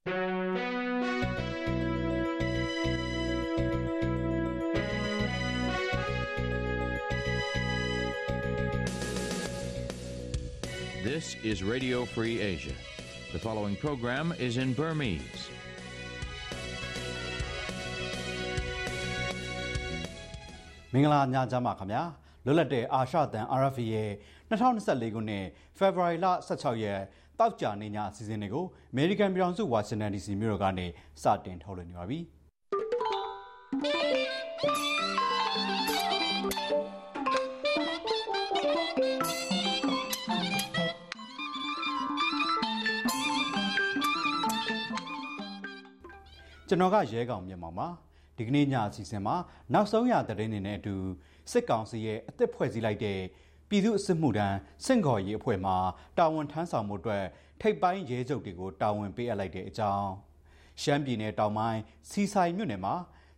This is Radio Free Asia. The following program is in Burmese. ။မင်္ဂလာညချမ်းပါခင်ဗျာ။လွတ်လပ်တဲ့အာရှတန် RFA ရဲ့2024ခုနှစ်ဖေဖော်ဝါရီလ16ရက် တောက်ကြနေညအစီအစဉ်တွေကိုအမေရိကန်ပြည်ထောင်စုဝါရှင်တန် DC မြို့တော်ကနေစတင်ထုတ်လွှင့်နေပါပြီ။ကျွန်တော်ကရဲကောင်မြင်မောင်ပါဒီကနေ့ညအစီအစဉ်မှာနောက်ဆုံးရသတင်းတွေနဲ့အတူစစ်ကောင်စီရဲ့အသစ်ဖွဲ့စည်းလိုက်တဲ့ ပြည်သူ့အစစ်မှုထမ်းစင့်ခေါ်ရေးအဖွဲ့မှတာဝန်ထမ်းဆောင်မှုအတွက်ထိပ်ပိုင်းရဲချုပ်တွေကိုတာဝန်ပေးအပ်လိုက်တဲ့အကြောင်းရှမ်းပြည်နယ်တောင်ပိုင်းစီဆိုင်မြို့နယ်မှာ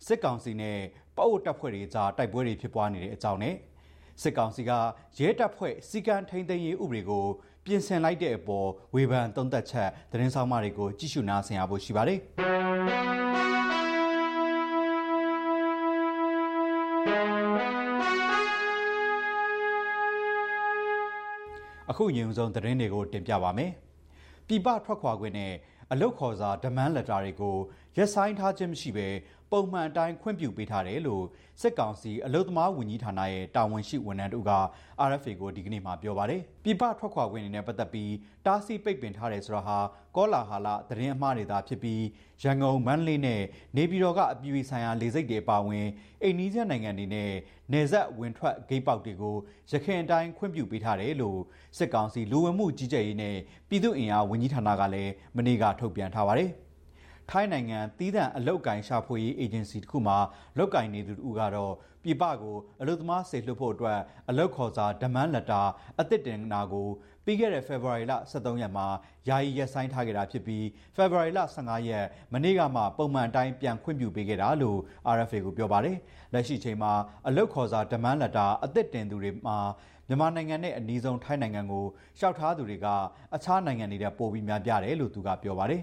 စစ်ကောင်စီနဲ့ပအုပ်တပ်ဖွဲ့တွေကြားတိုက်ပွဲတွေဖြစ်ပွားနေတဲ့အကြောင်းနဲ့စစ်ကောင်စီကရဲတပ်ဖွဲ့စီကံထိန်သိမ်းရေးဥပဒေကိုပြင်ဆင်လိုက်တဲ့အပေါ်ဝေဖန်သုံးသပ်ချက်သတင်းဆောင်မတွေကိုကြည့်ရှုနားဆင်ရဖို့ရှိပါတယ်။ အခုညုံဆုံးသတင်းတွေကိုတင်ပြပါမယ်။ပြည်ပထွက်ခွာခွင့်နဲ့အလုတ်ခေါ်စာဒမန်းလက်တာတွေကိုရက်ဆိုင်ထားခြင်းမရှိဘဲ ပုံမှန်အတိုင်းခွင့်ပြုပေးထားတယ်လို့စစ်ကောင်စီအလုတ်သမားဝန်ကြီးဌာနရဲ့တာဝန်ရှိဝန်ထမ်းတို့က RFA ကိုဒီကနေ့မှပြောပါတယ်။ပြည်ပထွက်ခွာခွင့်နဲ့ပတ်သက်ပြီးတားဆီးပိတ်ပင်ထားတယ်ဆိုတာဟာကောလာဟာလသတင်းအမှားတွေသာဖြစ်ပြီးရန်ကုန်မန္တလေးနဲ့နေပြည်တော်ကအပြည်ပြည်ဆိုင်ရာလေဆိပ်တွေပါဝင်အိန္ဒိယနိုင်ငံတွေနဲ့နယ်စပ်ဝင်ထွက်ဂိတ်ပေါက်တွေကိုရခိုင်အတိုင်းခွင့်ပြုပေးထားတယ်လို့စစ်ကောင်စီလူဝင်မှုကြီးကြပ်ရေးနဲ့ပြည်သူ့အင်အားဝန်ကြီးဌာနကလည်းမနေ့ကထုတ်ပြန်ထားပါတယ်။ ထိုင်းနိုင်ငံတီးသန့်အလုတ်ကင်ရှာဖွေရေးအေဂျင်စီတစ်ခုမှလုတ်ကင်နေသူတို့ကတော့ပြည်ပကိုအလုတ်သမားဆေလွှတ်ဖို့အတွက်အလုတ်ခေါ်စာဒမန်းလက်တာအသစ်တင်နာကိုပြီးခဲ့တဲ့ဖေဖော်ဝါရီလ23ရက်မှာယာယီရက်ဆိုင်ထားခဲ့တာဖြစ်ပြီးဖေဖော်ဝါရီလ15ရက်မနေ့ကမှပုံမှန်တိုင်းပြန်ခွင့်ပြုပေးခဲ့တာလို့ RFA ကိုပြောပါတယ်လက်ရှိချိန်မှာအလုတ်ခေါ်စာဒမန်းလက်တာအသစ်တင်သူတွေမှာမြန်မာနိုင်ငံနဲ့အနီးဆုံးထိုင်းနိုင်ငံကိုရှောက်ထားသူတွေကအခြားနိုင်ငံတွေပိုပြီးများပြားတယ်လို့သူကပြောပါတယ်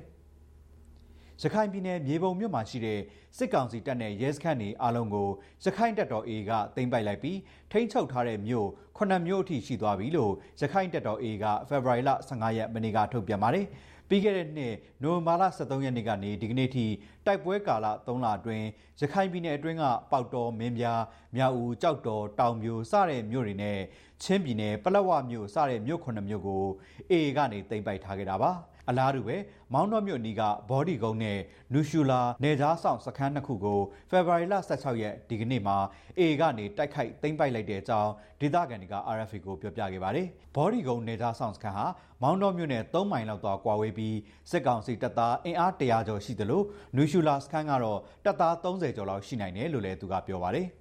ရခိုင်ပြည်နယ်မြေပုံမြို့မှာရှိတဲ့စစ်ကောင်စီတပ်နဲ့ရဲစခန်းတွေအားလုံးကိုရခိုင်တပ်တော် A ကတင်ပိုက်လိုက်ပြီးထိန်းချုပ်ထားတဲ့မြို့ခုနှစ်မြို့အထိရှိသွားပြီလို့ရခိုင်တပ်တော် A ကဖေဖော်ဝါရီလ15ရက်မနေ့ကထုတ်ပြန်ပါတယ်။ပြီးခဲ့တဲ့နှစ်နိုဝင်ဘာလ23ရက်နေ့ကနေဒီကနေ့ထိတိုက်ပွဲကာလ3လအတွင်းရခိုင်ပြည်နယ်အတွင်းကပေါတော်မင်းပြားမြောက်ဦးကြောက်တော်တောင်မျိုးစတဲ့မြို့တွေနဲ့ချင်းပြည်နယ်ပလက်ဝမြို့စတဲ့မြို့ခုနှစ်မြို့ကို AA ကနေတင်ပိုက်ထားခဲ့တာပါ။ အလားတူပဲမောင်းတော်မြို့နီးကဘော်ဒီကုန်းနဲ့နူရှူလာနေကြားဆောင်စခန်းနှစ်ခုကိုဖေဖော်ဝါရီလ16ရက်ဒီကနေ့မှာ A ကနေတိုက်ခိုက်သိမ်းပိုက်လိုက်တဲ့အကြောင်းဒေသခံတွေက RFA ကိုပြောပြခဲ့ပါတယ်။ဘော်ဒီကုန်းနေကြားဆောင်စခန်းဟာမောင်းတော်မြို့နယ်3မိုင်လောက်သွားကွာဝေးပြီးစစ်ကောင်စီတပ်သားအင်အား100ကျော်ရှိသလိုနူရှူလာစခန်းကတော့တပ်သား30ကျော်လောက်ရှိနိုင်တယ်လို့လည်းသူကပြောပါတယ်။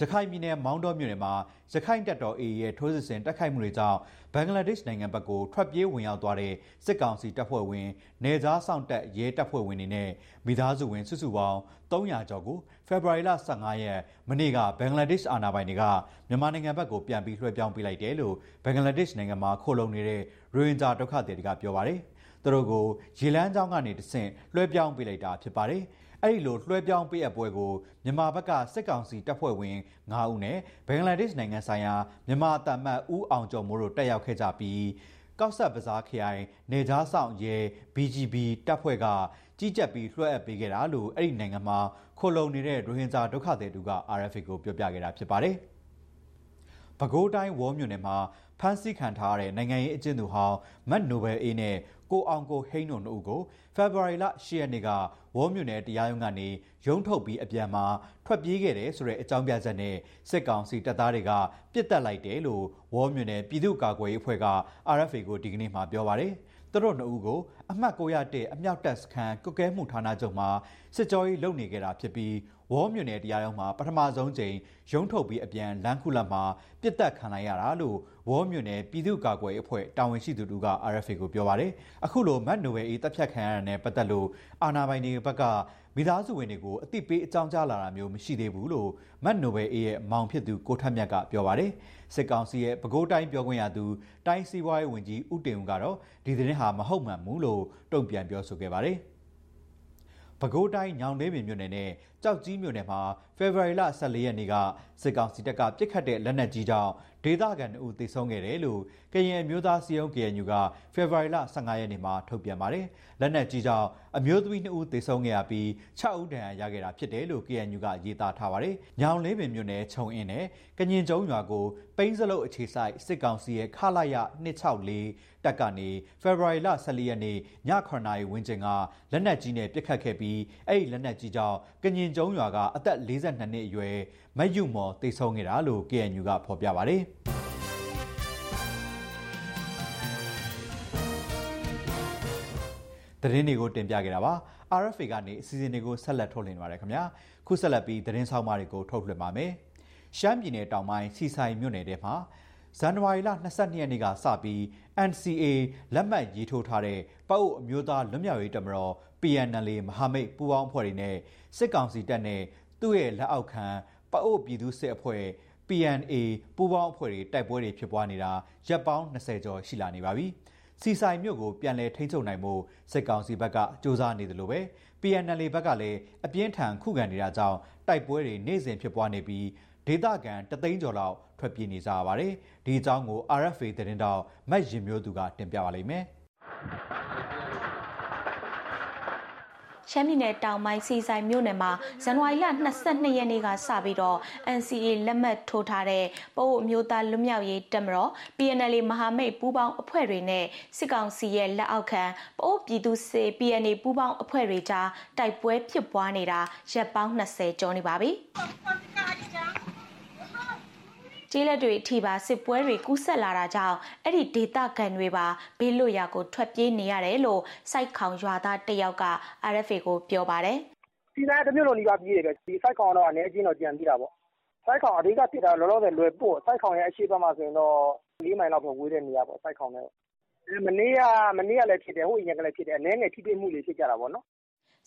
ရခိုင်ပြည်နယ်မောင်းတော်မြို့နယ်မှာရခိုင်တပ်တော် AA ရဲ့ထိုးစစ်ဆင်တိုက်ခိုက်မှုတွေကြောင့်ဘင်္ဂလားဒေ့ရှ်နိုင်ငံဘက်ကိုထွက်ပြေးဝင်ရောက်သွားတဲ့စစ်ကောင်စီတပ်ဖွဲ့ဝင်နေသားဆောင်တပ်ရဲတပ်ဖွဲ့ဝင်တွေနဲ့မိသားစုဝင်စုစုပေါင်း300ကျော်ကိုဖေဖော်ဝါရီလ15ရက်မနေ့ကဘင်္ဂလားဒေ့ရှ်အာဏာပိုင်တွေကမြန်မာနိုင်ငံဘက်ကိုပြန်ပြီးလွှဲပြောင်းပေးလိုက်တယ်လို့ဘင်္ဂလားဒေ့ရှ်နိုင်ငံမှာခိုလုံနေတဲ့ရိုဟင်ဂျာဒုက္ခသည်တွေကပြောပါတယ်။သူတို့ကိုရေလန်းကျောင်းကနေတဆင့်လွှဲပြောင်းပေးလိုက်တာဖြစ်ပါတယ်။ အဲ့ဒီလိုလွှဲပြောင်းပေးအပ်ပွဲကိုမြန်မာဘက်ကစစ်ကောင်စီတပ်ဖွဲ့ဝင်9ဦးနဲ့ဘင်္ဂလားဒေ့ရှ်နိုင်ငံဆိုင်ရာမြန်မာတပ်မတ်ဦးအောင်ကျော်မိုးတို့တက်ရောက်ခဲ့ကြပြီးကောက်ဆက်ပစားခရိုင်နေသားဆောင်ရဲ BGB တပ်ဖွဲ့ကကြီးကြပ်ပြီးလွှဲအပ်ပေးခဲ့တာလို့အဲ့ဒီနိုင်ငံမှာခိုလုံနေတဲ့ရိုဟင်ဂျာဒုက္ခသည်တို့က RFA ကိုပြောပြခဲ့တာဖြစ်ပါတယ်။ပဲခူးတိုင်းဝေါ်မြို့နယ်မှာဖမ်းဆီးခံထားရတဲ့နိုင်ငံရေးအကျဉ်းသူဟောင်းမတ်နိုဘယ်အေးနဲ့ ကိုအောင်ကိုဟိန်းတို့တို့ကိုဖေဖော်ဝါရီလ10ရက်နေ့ကဝေါ်မြို့နယ်တရားရုံးကနေရုံးထုတ်ပြီးအပြန်မှာထွက်ပြေးခဲ့တယ်ဆိုတဲ့အကြောင်းပြချက်နဲ့စစ်ကောင်စီတပ်သားတွေကပြစ်တက်လိုက်တယ်လို့ဝေါ်မြို့နယ်ပြည်သူ့ကာကွယ်ရေးအဖွဲ့က RFA ကိုဒီကနေ့မှပြောပါရယ် သူတို့နှစ်ဦးကိုအမှတ်901အမြောက်တပ်စခန်းကုကဲမှုဌာနချုပ်မှာစစ်ကြောရေးလုပ်နေကြတာဖြစ်ပြီးဝဝေါမြို့နယ်တရားရုံးမှာပထမဆုံးကြိမ်ရုံးထုတ်ပြီးအပြန်လမ်းခုလက်မှာပြစ်တက်ခံလိုက်ရတာလို့ဝေါမြို့နယ်ပြည်သူ့ကာကွယ်ရေးအဖွဲ့တာဝန်ရှိသူတို့က RFA ကိုပြောပါတယ်အခုလိုမတ်နိုဝယ်အေးတပ်ဖြတ်ခံရတဲ့နဲ့ပတ်သက်လို့အာဏာပိုင်တွေဘက်က မိသားစုဝင်တွေကိုအသိပေးအကြောင်းကြားလာတာမျိုးမရှိသေးဘူးလို့မတ်နိုဘယ်အေးရဲ့မောင်ဖြစ်သူကိုထက်မြတ်ကပြောပါတယ်စစ်ကောင်စီရဲ့ပဲခူးတိုင်းပြောခွင့်ရသူတိုင်းစီးပွားရေးဝန်ကြီးဦးတင်ဦးကတော့ဒီသတင်းဟာမဟုတ်မှန်ဘူးလို့တုံ့ပြန်ပြောဆိုခဲ့ပါတယ်ပဲခူးတိုင်းညောင်လေးပင်မြို့နယ်နဲ့ကြောက်ကြီးမြို့နယ်မှာဖေဖော်ဝါရီလ14ရက်နေ့ကစစ်ကောင်စီတပ်ကပြစ်ခတ်တဲ့လက်နက်ကြီးကြောင့် ဒေသခံအုပ်သေဆုံးခဲ့တယ်လို့ကရင်မျိုးသားစီယုံ KNU ကဖေဖော်ဝါရီလ15ရက်နေ့မှာထုတ်ပြန်ပါတယ်။လက်နက်ကြီးကြောင့်အမျိုးသမီး2ဦးသေဆုံးခဲ့ရပြီး6ဦးဒဏ်ရာရခဲ့တာဖြစ်တယ်လို့ KNU ကရေးသားထားပါတယ်။ညောင်လေးပင်မြို့နယ်ခြုံအင်းနဲ့ကညင်ကျုံရွာကိုပိန်းစလုတ်အခြေဆိုင်စစ်ကောင်စီရဲ့ခလာရ264 တပ်ကနေဖေဖော်ဝါရီလ14ရက်နေ့ည9နာရီဝန်းကျင်ကလက်နက်ကြီးနဲ့ပစ်ခတ်ခဲ့ပြီးအဲ့ဒီလက်နက်ကြီးကြောင့်ကညင်ကျုံရွာကအသက်42နှစ်အရွယ်မတ်ယူမော်တိတ်ဆုံးခဲ့တာလို့ KNU ကဖော်ပြပါတယ်။သတင်းတွေကိုတင်ပြခဲ့တာပါ RFA ကနေအစီအစဉ်တွေကိုဆက်လက်ထုတ်လွှင့်နေပါတယ်ခင်ဗျာခုဆက်လက်ပြီးသတင်းဆောင်မတွေကိုထုတ်လွှင့်ပါမယ်ရှမ်းပြည်နယ်တောင်ပိုင်းစီဆိုင်မြို့နယ်ထဲမှာ ဇန်နဝါရီလ22ရက်နေ့ကစပြီး NCA လက်မှတ်ရေးထိုးထားတဲ့ပအုပ်အမျိုးသားလွတ်မြောက်ရေးတမတော် PNL မဟာမိတ်ပူးပေါင်းအဖွဲ့တွေနဲ့စစ်ကောင်စီတပ်နဲ့သူ့ရဲ့လက်အောက်ခံပအို့ပြည်သူစစ်အဖွဲ့ PNA ပူးပေါင်းအဖွဲ့တွေတိုက်ပွဲတွေဖြစ်ပွားနေတာရပ်ပေါင်း20ကျော်ရှိလာနေပါပြီ။စီဆိုင်မြို့ကိုပြန်လည်ထိန်းချုပ်နိုင်မှုစစ်ကောင်စီဘက်ကစ조사နေတယ်လို့ပဲ PNL ဘက်ကလည်းအပြင်းထန်ခုခံနေတာကြောင့်တိုက်ပွဲတွေနေ့စဉ်ဖြစ်ပွားနေပြီးဒေသခံတသိန်းကျော်လောက် ထွက်ပြေးနေကြရပါတယ်။ဒီအကြောင်းကို RFA သတင်းတောက်မတ်ရင်မျိုးသူကတင်ပြပါလိမ့်မယ်။ရှမ်းပြည်နယ်တောင်ပိုင်းစီဆိုင်မြို့နယ်မှာဇန်နဝါရီလ22ရက်နေ့ကစပြီးတော့ NCA လက်မှတ်ထိုးထားတဲ့ပို့အမျိုးသားလွတ်မြောက်ရေးတပ်မတော် PNL မဟာမိတ်ပူးပေါင်းအဖွဲ့တွေနဲ့စစ်ကောင်စီရဲ့လက်အောက်ခံပို့ပြည်သူစေ PNA ပူးပေါင်းအဖွဲ့တွေကြားတိုက်ပွဲဖြစ်ပွားနေတာရက်ပေါင်း20ကျော်နေပါပြီ။ ကျေးလက်တွေအထိပါစစ်ပွဲတွေကူးဆက်လာတာကြောင့်အဲ့ဒီဒေသခံတွေပါဘေးလွတ်ရာကိုထွက်ပြေးနေရတယ်လို့စိုက်ခေါင်ရွာသားတယောက်က RFA ကိုပြောပါတယ်။ဒီတိုင်းတစ်မျိုးလုံးဒီပါပြေးတယ်ပဲဒီစိုက်ခေါင်တော့အနေချင်းတော့ကြံပြီးတာပေါ့။စိုက်ခေါင်အဓိကဖြစ်တာလောလောဆယ်လွယ်ပို့စိုက်ခေါင်ရဲ့အရှိဘက်မှာဆိုရင်တော့၄မိုင်လောက်ပဲဝေးတဲ့နေရာပေါ့စိုက်ခေါင်နဲ့မနေ့ကမနေ့ကလည်းဖြစ်တယ်ဟိုအရင်ကလည်းဖြစ်တယ်အနေနဲ့ထိတွေ့မှုတွေဖြစ်ကြတာပေါ့နော်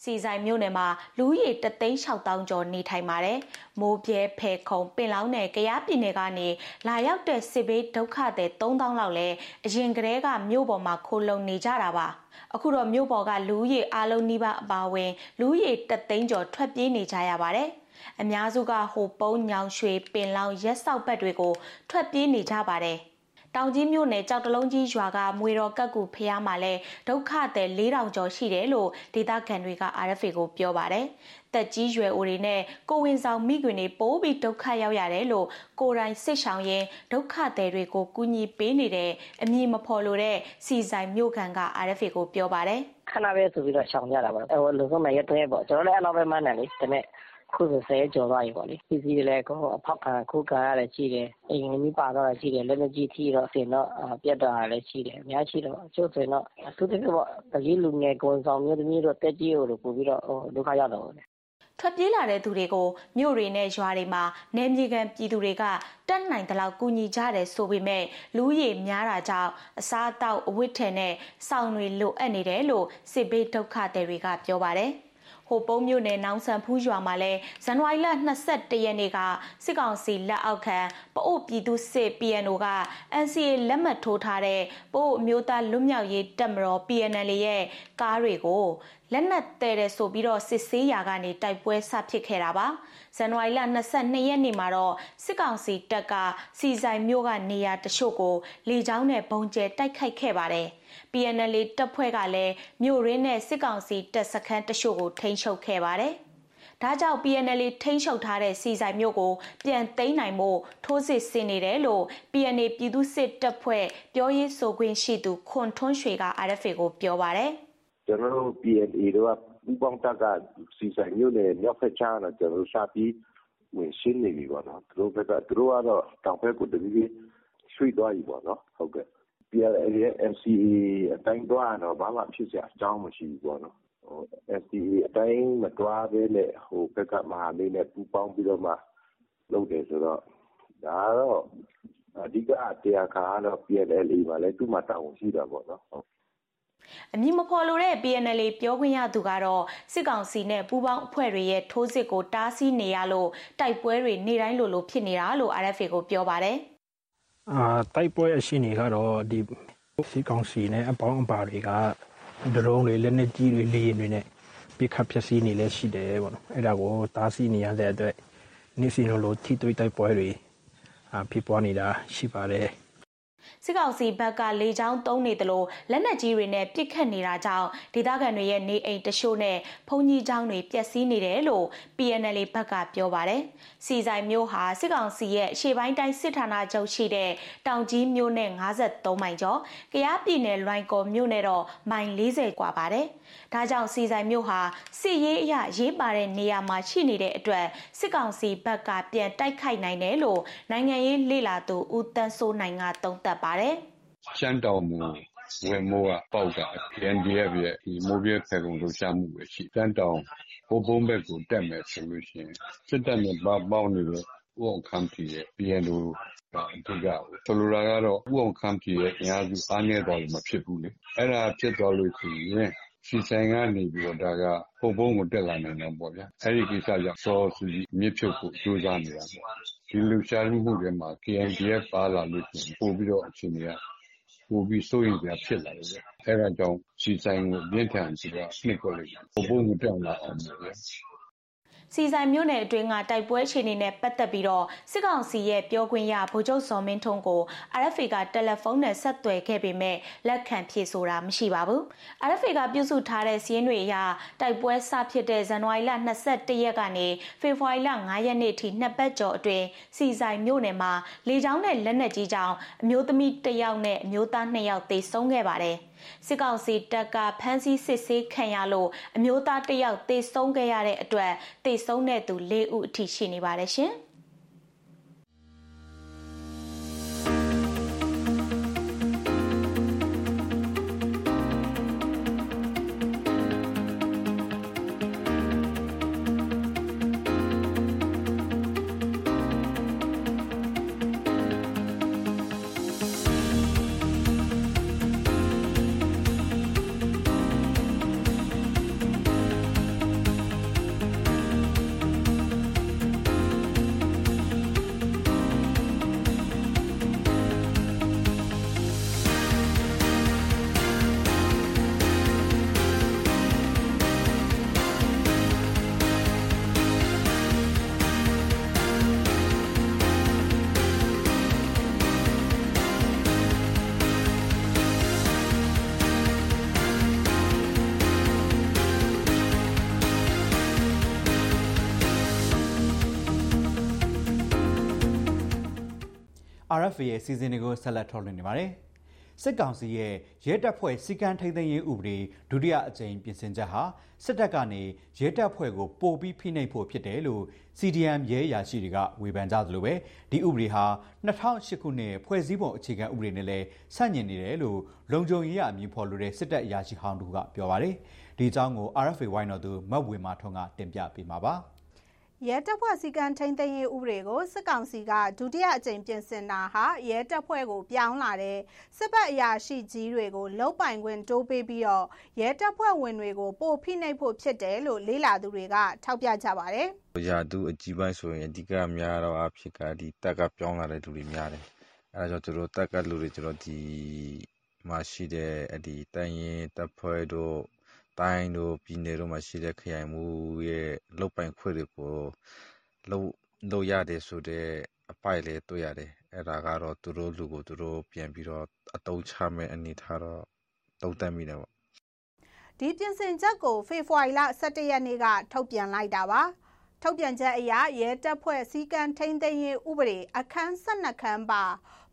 စီဆိုင်မြို့နယ်မှာလူဦးရေ3,600ကျော်နေထိုင်ပါတယ်။မိုးပြဲဖဲခုံပင်လောင်းနယ်ကရားပြည်နယ်ကနေလာရောက်တဲ့စစ်ဘေးဒုက္ခသည်3000လောက်လဲအရင်ကတည်းကမြို့ပေါ်မှာခိုလုံနေကြတာပါ။အခုတော့မြို့ပေါ်ကလူဦးရေအလုံးနီးပါးအပါဝင်လူဦးရေ3,000ကျော်ထွက်ပြေးနေကြရပါတယ်။အများစုကဟိုပုံးညောင်ရွှေပင်လောင်းရက်ဆောက်ဘက်တွေကိုထွက်ပြေးနေကြပါတယ်။ တောင်ကြီးမြို့နယ်ကြောက်တလုံးကြီးရွာကမွေတော်ကက်ကူဖျားမှာလဲဒုက္ခသည်4000ကျော်ရှိတယ်လို့ဒေသခံတွေက RFA ကိုပြောပါတယ်။တက်ကြီးရွယ်အိုတွေနဲ့ကိုဝင်ဆောင်မိခွင်တွေပိုးပြီးဒုက္ခရောက်ရတယ်လို့ကိုယ်တိုင်စစ်ဆောင်ရင်ဒုက္ခသည်တွေကိုကူညီပေးနေတဲ့အမည်မဖော်လို့တဲ့စီဆိုင်မြို့ခံက RFA ကိုပြောပါတယ်။ခဏပဲဆိုပြီးတော့ရှောင်ကြတာပါ။ဟိုလူဆုံးမရက်တဲ့ပေါ့ကျွန်တော်လည်းအဲ့လိုပဲမှန်းတယ်လေ။ဒါပေမဲ့ ခုဆိုဆယ်ရက်ကျော်သွားပြီပေါ့လေ ပစ္စည်းတွေလည်း အကုန်အဖောက်ခံခုခံရတာရှိတယ် အိမ်ကြီးပါသွားတာရှိတယ် လက်လက်ကြီးထိတော့ဆင်တော့ပြတ်တာလည်း ရှိတယ် အများရှိတော့ကျို့ဆိုရင်တော့ အထူးသဖြင့်ပေါ့တကြီးလူငယ် ကိုဆောင်မျိုးသမီးတို့တက်ကြီးတို့ပို့ပြီးတော့ ဒုက္ခရောက်တော့တယ်ထွက်ပြေးလာတဲ့သူတွေကို မြို့တွေနဲ့ ရွာတွေမှာ နယ်မြေခံပြည်သူတွေကတက်နိုင်တဲ့လောက် ကူညီကြတယ်ဆိုပေမဲ့လူရည်များတာကြောင့် အစားအသောက် အဝတ်ထည်နဲ့ စောင်တွေ လိုအပ်နေတယ်လို့ စစ်ဘေးဒုက္ခသည်တွေက ပြောပါတယ်။ ဟိုပုံးမြို့နယ်နောင်ဆန်ဖူးရွာမှာလည်းဇန်နဝါရီလ22ရက်နေ့ကစစ်ကောင်စီလက်အောက်ခံပအို့ပြည်သူစစ် PNO က NCA လက်မှတ်ထိုးထားတဲ့ပို့အမျိုးသားလွတ်မြောက်ရေးတပ်မတော် PNL ရဲ့ကားတွေကိုလက်နက်တဲတဲ့ဆိုပြီးတော့စစ်ဆေးရာကနေတိုက်ပွဲဆဖြစ်ခဲ့တာပါဇန်နဝါရီလ22ရက်နေ့မှာတော့စစ်ကောင်စီတပ်ကစီဆိုင်မြို့ကနေရာတချို့ကိုလေကြောင်းနဲ့ပုံကျဲတိုက်ခိုက်ခဲ့ပါတယ် PNL တပ်ဖွဲ့ကလည်းမြို့ရင်းနဲ့စစ်ကောင်စီတပ်စခန်းတချို့ကိုထိန်းချုပ်ခဲ့ပါတယ်ဒါကြောင့် PNL ထိန်းချုပ်ထားတဲ့စီဆိုင်မြို့ကို ပြန်သိမ်းနိုင်မှုထိုးစစ်ဆင်နေတယ်လို့ PNA ပြည်သူစစ်တပ်ဖွဲ့ပြောရေးဆိုခွင့်ရှိသူခွန်ထွန်းရွှေက RFA ကိုပြောပါတယ်ကျွန်တော်တို့ PNA တို့ကပူပေါင်းတပ်ကစီဆိုင်မြို့နယ်မြောက်ဖက်ချားတော့ကျွန်တော်တို့စပြီးဝင်ရှင်းနေပြီပေါ့နော်သူတို့ဘက်ကသူတို့ကတော့တောင်ဘက်ကိုတပြီးရွှေ့သွားပြီပေါ့နော်ဟုတ်ကဲ့ PNLA ရဲ့ NCA အတိုင်းသွားရင်တော့ ဘာမှဖြစ်စရာအကြောင်းမရှိဘူးပေါ့နော်။ NCA အတိုင်း မသွားဘဲနဲ့ ဟိုဘက်က မဟာမိတ်နဲ့ ပူးပေါင်းပြီးတော့မှ လုပ်တယ်ဆိုတော့ ဒါကတော့ အဓိက တရားခံကတော့ PNLA မှာလည်းသူ့မှာ တာဝန်ရှိတာပေါ့နော်။အမည်မဖော်လိုတဲ့ PNLA ပြောခွင့်ရသူကတော့ စစ်ကောင်စီနဲ့ ပူးပေါင်းအဖွဲ့တွေရဲ့ ထိုးစစ်ကို တားဆီးနေရလို့ တိုက်ပွဲတွေ နေ့တိုင်းလိုလို ဖြစ်နေတာလို့ RFA ကို ပြောပါတယ်။ အာတိုက်ပွဲအရှိနေကတော့ဒီစစ်ကောင်စီနဲ့အပေါင်းအပါတွေကဒရုန်းတွေလက်နက်ကြီးတွေလေယာဉ်တွေနဲ့ပြစ်ခတ်ဖျက်ဆီးနေလဲရှိတယ်ပေါ့နော်။အဲ့ဒါကိုတားဆီးနေရတဲ့အတွက်နေ့စဉ်လိုလိုထိတွေ့တိုက်ပွဲတွေဖြစ်ပွားနေတာရှိပါတယ်။ စစ်ကောင်စီဘက်ကလေကြောင်းသုံးနေသလိုလက်နက်ကြီးတွေနဲ့ပစ်ခတ်နေတာကြောင့်ဒေသခံတွေရဲ့နေအိမ်တချို့နဲ့ဘုံကြီးကျောင်းတွေပျက်စီးနေတယ်လို့ PNL ဘက်ကပြောပါတယ်။စီဆိုင်မျိုးဟာစစ်ကောင်စီရဲ့ရှေ့ပိုင်းတိုင်းစစ်ဌာနချုပ်ရှိတဲ့တောင်ကြီးမြို့နဲ့53မိုင်ကျော်၊ကယားပြည်နယ်လွိုင်ကော်မြို့နဲ့တော့မိုင်40กว่าပါတယ်။ဒါကြောင့်စီဆိုင်မျိုးဟာစစ်ရေးအရရေးပါတဲ့နေရာမှာရှိနေတဲ့အတွက်စစ်ကောင်စီဘက်ကပြန်တိုက်ခိုက်နိုင်တယ်လို့နိုင်ငံရေးလေလာသူဦးတန်းစိုးနိုင်ကသုံးသပ် ပါတယ်။ရှမ်းတောင်မူဝင်မိုးကပေါက်က PNDF ရဲ့ဒီမိုးပြဲဖယ်ကုံလှုပ်ရှားမှုပဲရှိရှမ်းတောင်ဘိုးဘုံဘက်ကို တက်မယ်ဆိုလို့ရှိရင် စစ်တပ်နဲ့ပါပေါင်းနေတဲ့ဥအောင်ခမ်းပြည်ရဲ့ PNO က အဓိကဆိုလိုတာကတော့ဥအောင်ခမ်းပြည်ရဲ့ အင်အားစု အားနည်းသွားလို့ မဖြစ်ဘူးလေ အဲ့ဒါဖြစ်သွားလို့ရှိရင်စီဆိုင်ကနေပြီးတော့ ဒါကပုံပုံကို တက်လာနိုင်တော့ပေါ့ဗျာ အဲ့ဒီကိစ္စကြောင့် စောစီမြစ်ဖြုတ်ကိုကြိုးစားနေတာပေါ့ ဒီလူရှားမှုတွေမှာ KNDF ပါလာလို့ရှိရင် ပို့ပြီးတော့ အချိန်တွေက ပို့ပြီးစိုးရင်ပြဖြစ်လာတယ်ဗျ အဲ့ဒါကြောင့်စီဆိုင်ကိုပြင်းထန်ပြီးတော့နှိပ်ကွက်လိုက်ပုံပုံကိုတက်လာအောင်ဗျာ စီဆိုင်မြို့နယ်အတွင်းကတိုက်ပွဲအခြေအနေနဲ့ပတ်သက်ပြီးတော့စစ်ကောင်စီရဲ့ပြောခွင့်ရဗိုလ်ချုပ်စော်မင်းထွန်းကို RFA ကတယ်လီဖုန်းနဲ့ဆက်သွယ်ခဲ့ပေမဲ့လက်ခံဖြေဆိုတာမရှိပါဘူး။ RFA ကပြုစုထားတဲ့စီးရင်တွေအရတိုက်ပွဲစဖြစ်တဲ့ဇန်နဝါရီလ22ရက်ကနေဖေဖော်ဝါရီလ9ရက်နေ့ထိနှစ်ပတ်ကျော်အတွင်းစီဆိုင်မြို့နယ်မှာလေကြောင်းနဲ့လက်နက်ကြီးကြောင့်အမျိုးသမီး1ယောက်နဲ့အမျိုးသား2ယောက်သေဆုံးခဲ့ပါတယ်။စစ်ကောင်စီတပ်ကဖမ်းဆီးစစ်ဆေးခံရလို့အမျိုးသားတစ်ယောက်သေဆုံးခဲ့ရတဲ့အတွက်သေဆုံးတဲ့သူ၄ဦးအထိရှိနေပါတယ်ရှင်။ RFA ရဲ့စီစဉ်တွေကိုဆက်လက်ထုတ်လွှင့်နေပါတယ်။စစ်ကောင်စီရဲ့ရဲတပ်ဖွဲ့စီကံထိန်းသိမ်းရေးဥပဒေဒုတိယအကြိမ်ပြင်ဆင်ချက်ဟာစစ်တပ်ကနေရဲတပ်ဖွဲ့ကိုပို့ပြီးဖိနှိပ်ဖို့ဖြစ်တယ်လို့ CDM ရဲရာရှိတွေကဝေဖန်ကြသလိုပဲဒီဥပဒေဟာ2008ခုနှစ်ဖွဲ့စည်းပုံအခြေခံဥပဒေနဲ့လည်းဆန့်ကျင်နေတယ်လို့လုံခြုံရေးအမည်ဖော်လို့တဲ့စစ်တပ်အရာရှိဟောင်းတို့ကပြောပါတယ်။ဒီအကြောင်းကို RFA ဝိုင်းတော်သူမတ်ဝေမာထွန်းကတင်ပြပေးမှာပါ။ ရဲတပ်ဖွဲ့စည်းကမ်းထိန်းသိမ်းရေးဥပဒေကိုစစ်ကောင်စီကဒုတိယအကြိမ်ပြင်ဆင်တာဟာရဲတပ်ဖွဲ့ကိုပြောင်းလာတဲ့စစ်ဘက်အရာရှိကြီးတွေကိုလုတ်ပိုင်ခွင့်တိုးပေးပြီးတော့ရဲတပ်ဖွဲ့ဝင်တွေကိုပိုဖိနှိပ်ဖို့ဖြစ်တယ်လို့လေးလာသူတွေကထောက်ပြကြပါတယ်။ရာသူအကြီးပိုင်းဆိုရင်အဓိကများတော့အဖြစ်ကဒီတက်ကပြောင်းလာတဲ့လူတွေများတယ်။အဲဒါကြောင့်တို့တက်ကလူတွေကျွန်တော်ဒီမှာရှိတဲ့ဒီတန်ရင်တပ်ဖွဲ့တို့ တိုင်းတို့ပြည်နယ်တို့မှာရှိတဲ့ ခရိုင်မှူးရဲ့လုပ်ပိုင်ခွင့်တွေကို လုပ်လုပ်ရတယ်ဆိုတဲ့အပိုက်လည်း တွေ့ရတယ် အဲ့ဒါကတော့ သူတို့လူကို သူတို့ပြန်ပြီးတော့အတုံးချမဲ့အနေထားတော့တုံးတက်မိတယ်ပေါ့ ဒီပြင်ဆင်ချက်ကို ဖေဖော်ဝါရီလ17ရက်နေ့က ထုတ်ပြန်လိုက်တာပါ ထုတ်ပြန်ချက်အရ ရဲတပ်ဖွဲ့ စည်းကမ်းထိန်းသိမ်းရေးဥပဒေ အခန်း12ခန်းပါ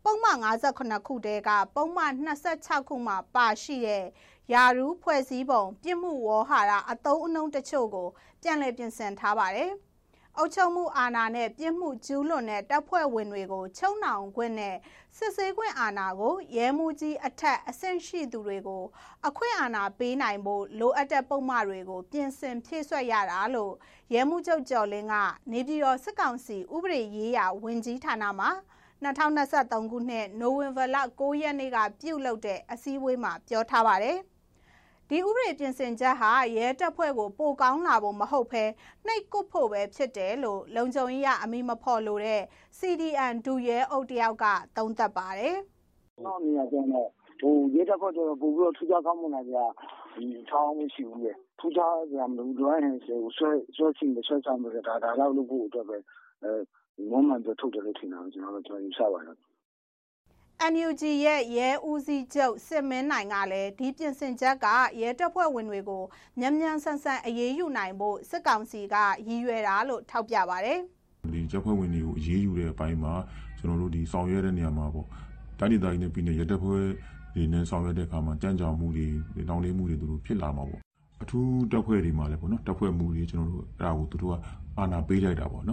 ပုံမှန်58ခုတည်းကပုံမှန်26ခုမှပါရှိတဲ့ ယာရူးဖွဲ့စည်းပုံ ပြစ်မှုဝေါ်ဟာရအတုံးအနှုံးတချို့ကို ပြန်လည်ပြင်ဆင်ထားပါတယ်။အုပ်ချုပ်မှုအာဏာနဲ့ပြစ်မှုကျူးလွန်တဲ့တပ်ဖွဲ့ဝင်တွေကိုချုပ်နှောင်ခွင့်နဲ့စစ်ဆေးခွင့်အာဏာကိုရဲမှုကြီးအထက်အဆင့်ရှိသူတွေကို အခွင့်အာဏာပေးနိုင်ဖို့လိုအပ်တဲ့ပုံမှန်တွေကို ပြင်ဆင်ဖြည့်ဆွက်ရတာလို့ရဲမှုချုပ်ကျော်လင်းကနေပြည်တော်စစ်ကောင်စီဥပဒေရေးရာဝန်ကြီးဌာနမှ2023ခုနှစ်နိုဝင်ဘာလ9ရက်နေ့ကပြုလုပ်တဲ့အစည်းအဝေးမှာပြောထားပါတယ်။ ဒီဥပဒေပြင်ဆင်ချက်ဟာရဲတပ်ဖွဲ့ကိုပိုကောင်းလာဖို့မဟုတ်ဘဲနှိပ်ကွပ်ဖို့ပဲဖြစ်တယ်လို့လုံခြုံရေးအမိမဖော်လို့တဲ့ CDN ဒူရဲအုပ်တယောက်ကသုံးသပ်ပါတယ်။နောက်နေရာကျတော့ဟိုရဲတပ်ဖွဲ့ကျတော့ပို့ပြီးတော့ထူးခြားကောင်းမွန်လာကြဒီထောင်းမရှိဘူးလေထူးခြားကြမလို့လွိုင်းဟန်ဆွဲဆွဲချင်ဆွဲချင်လို့ဒါဒါတော့လို့ဖို့အတွက်ပဲအဲမမှန်တော့ထုတ်တယ်လို့ထင်တာကျွန်တော်တို့ကျွန်တော်ယူဆပါတယ် NUG ရဲ့ရဲဦးစီးချုပ်စစ်မင်းနိုင်ကလည်းဒီပြင်ဆင်ချက်ကရဲတပ်ဖွဲ့ဝင်တွေကိုမြန်မြန်ဆန်ဆန်အရေးယူနိုင်ဖို့စစ်ကောင်စီကရည်ရွယ်တာလို့ထောက်ပြပါတယ်။ဒီတပ်ဖွဲ့ဝင်တွေကိုအရေးယူတဲ့အပိုင်းမှာကျွန်တော်တို့ဒီဆောင်ရွက်တဲ့နေရာမှာပေါ့တိုင်းဒေသကြီးနဲ့ပြည်နယ်ရဲတပ်ဖွဲ့တွေနဲ့ဆောင်ရွက်တဲ့အခါမှာကြမ်းကြောင်မှုတွေတောင်းတမှုတွေတို့ဖြစ်လာမှာပေါ့အထူးတပ်ဖွဲ့တွေမှာလည်းပေါ့နော်တပ်ဖွဲ့မှုတွေကျွန်တော်တို့အဲ့ဒါကိုသူတို့ကအာဏာပေးလိုက်တာပေါ့နော်